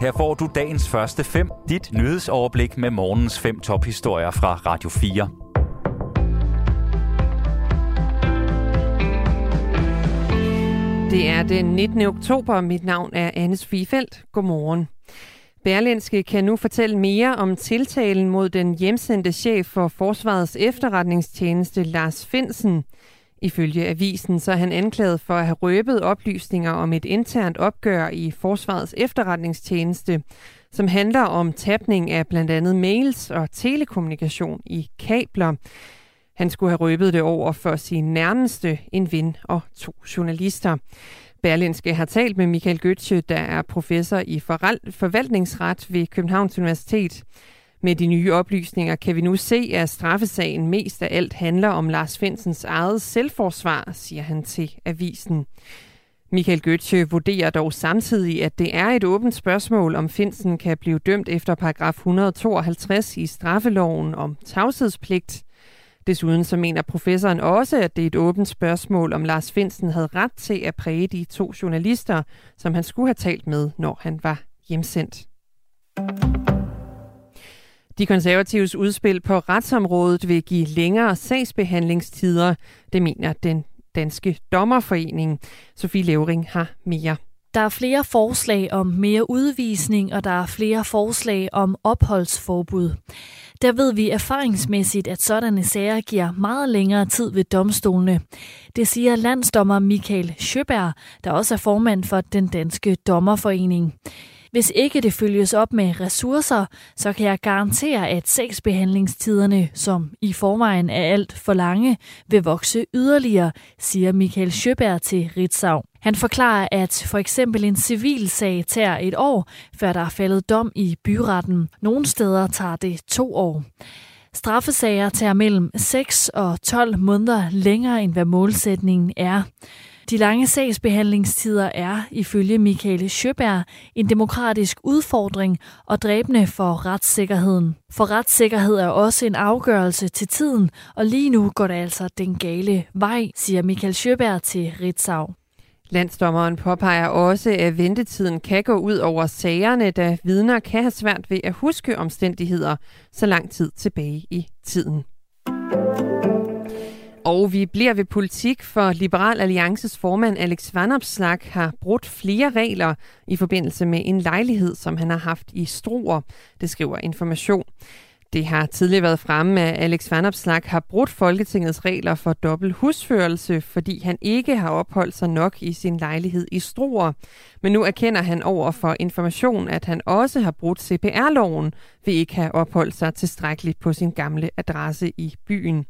Her får du dagens første fem, dit nyhedsoverblik med morgens fem tophistorier fra Radio 4. Det er den 19. oktober. Mit navn er Anne Svifeldt. Godmorgen. Berlinske kan nu fortælle mere om tiltalen mod den hjemsendte chef for Forsvarets efterretningstjeneste, Lars Finsen. Ifølge avisen så er han anklaget for at have røbet oplysninger om et internt opgør i Forsvarets efterretningstjeneste, som handler om tabning af blandt andet mails og telekommunikation i kabler. Han skulle have røbet det over for sin nærmeste, en ven og to journalister. Berlinske har talt med Michael Götze, der er professor i forvaltningsret ved Københavns Universitet. Med de nye oplysninger kan vi nu se, at straffesagen mest af alt handler om Lars Finsens eget selvforsvar, siger han til avisen. Michael Götze vurderer dog samtidig, at det er et åbent spørgsmål, om Finsen kan blive dømt efter paragraf 152 i straffeloven om tavshedspligt. Desuden så mener professoren også, at det er et åbent spørgsmål, om Lars Finsen havde ret til at præge de to journalister, som han skulle have talt med, når han var hjemsendt. De konservatives udspil på retsområdet vil give længere sagsbehandlingstider, det mener den danske dommerforening. Sofie Levering har mere. Der er flere forslag om mere udvisning, og der er flere forslag om opholdsforbud. Der ved vi erfaringsmæssigt, at sådanne sager giver meget længere tid ved domstolene. Det siger landsdommer Michael Schøberg, der også er formand for den danske dommerforening. Hvis ikke det følges op med ressourcer, så kan jeg garantere, at sagsbehandlingstiderne, som i forvejen er alt for lange, vil vokse yderligere, siger Michael Schøberg til Ritzau. Han forklarer, at for eksempel en civil sag tager et år, før der er faldet dom i byretten. Nogle steder tager det to år. Straffesager tager mellem 6 og 12 måneder længere, end hvad målsætningen er. De lange sagsbehandlingstider er, ifølge Michael Schøberg, en demokratisk udfordring og dræbende for retssikkerheden. For retssikkerhed er også en afgørelse til tiden, og lige nu går det altså den gale vej, siger Michael Schøberg til Ritzau. Landsdommeren påpeger også, at ventetiden kan gå ud over sagerne, da vidner kan have svært ved at huske omstændigheder så lang tid tilbage i tiden. Og vi bliver ved politik, for Liberal Alliances formand Alex Vanopslag har brudt flere regler i forbindelse med en lejlighed, som han har haft i Struer. Det skriver Information. Det har tidligere været fremme, at Alex Vanopslag har brudt Folketingets regler for dobbelt husførelse, fordi han ikke har opholdt sig nok i sin lejlighed i Struer. Men nu erkender han over for information, at han også har brudt CPR-loven ved ikke have opholdt sig tilstrækkeligt på sin gamle adresse i byen.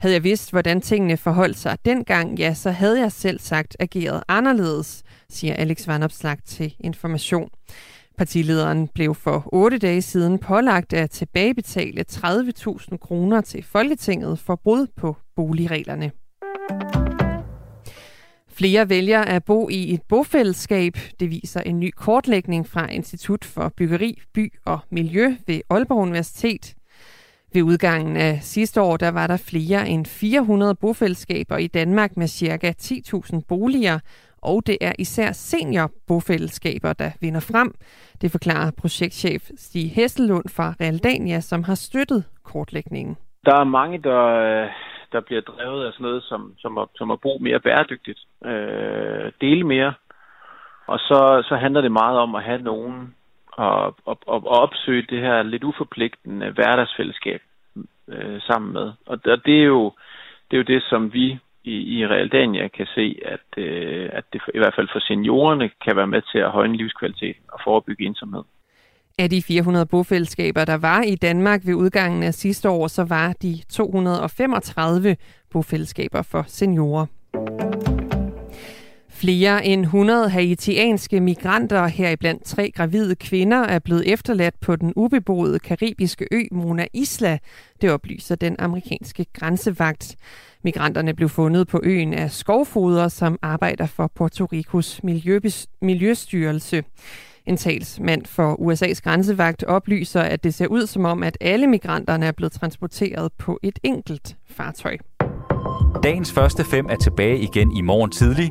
Havde jeg vidst, hvordan tingene forholdt sig dengang, ja, så havde jeg selv sagt ageret anderledes, siger Alex Vanopslag til Information. Partilederen blev for otte dage siden pålagt at tilbagebetale 30.000 kroner til Folketinget for brud på boligreglerne. Flere vælger at bo i et bofællesskab. Det viser en ny kortlægning fra Institut for Byggeri, By og Miljø ved Aalborg Universitet. Ved udgangen af sidste år, der var der flere end 400 bofællesskaber i Danmark med ca. 10.000 boliger, og det er især seniorbofællesskaber, der vinder frem. Det forklarer projektchef Stig Hesselund fra Realdania, som har støttet kortlægningen. Der er mange, der, der bliver drevet af sådan noget som, som, at, som at bo mere bæredygtigt, øh, dele mere, og så, så handler det meget om at have nogen og, og, og opsøge det her lidt uforpligtende hverdagsfællesskab øh, sammen med. Og, og det er jo det er jo det, som vi i, i Realdania kan se, at, øh, at det i hvert fald for seniorerne kan være med til at højne livskvaliteten og forebygge ensomhed. Af de 400 bofællesskaber, der var i Danmark ved udgangen af sidste år, så var de 235 bofællesskaber for seniorer. Flere end 100 haitianske migranter, heriblandt tre gravide kvinder, er blevet efterladt på den ubeboede karibiske ø Mona Isla. Det oplyser den amerikanske grænsevagt. Migranterne blev fundet på øen af skovfoder, som arbejder for Puerto Ricos Miljøstyrelse. En talsmand for USA's grænsevagt oplyser, at det ser ud som om, at alle migranterne er blevet transporteret på et enkelt fartøj. Dagens første fem er tilbage igen i morgen tidlig.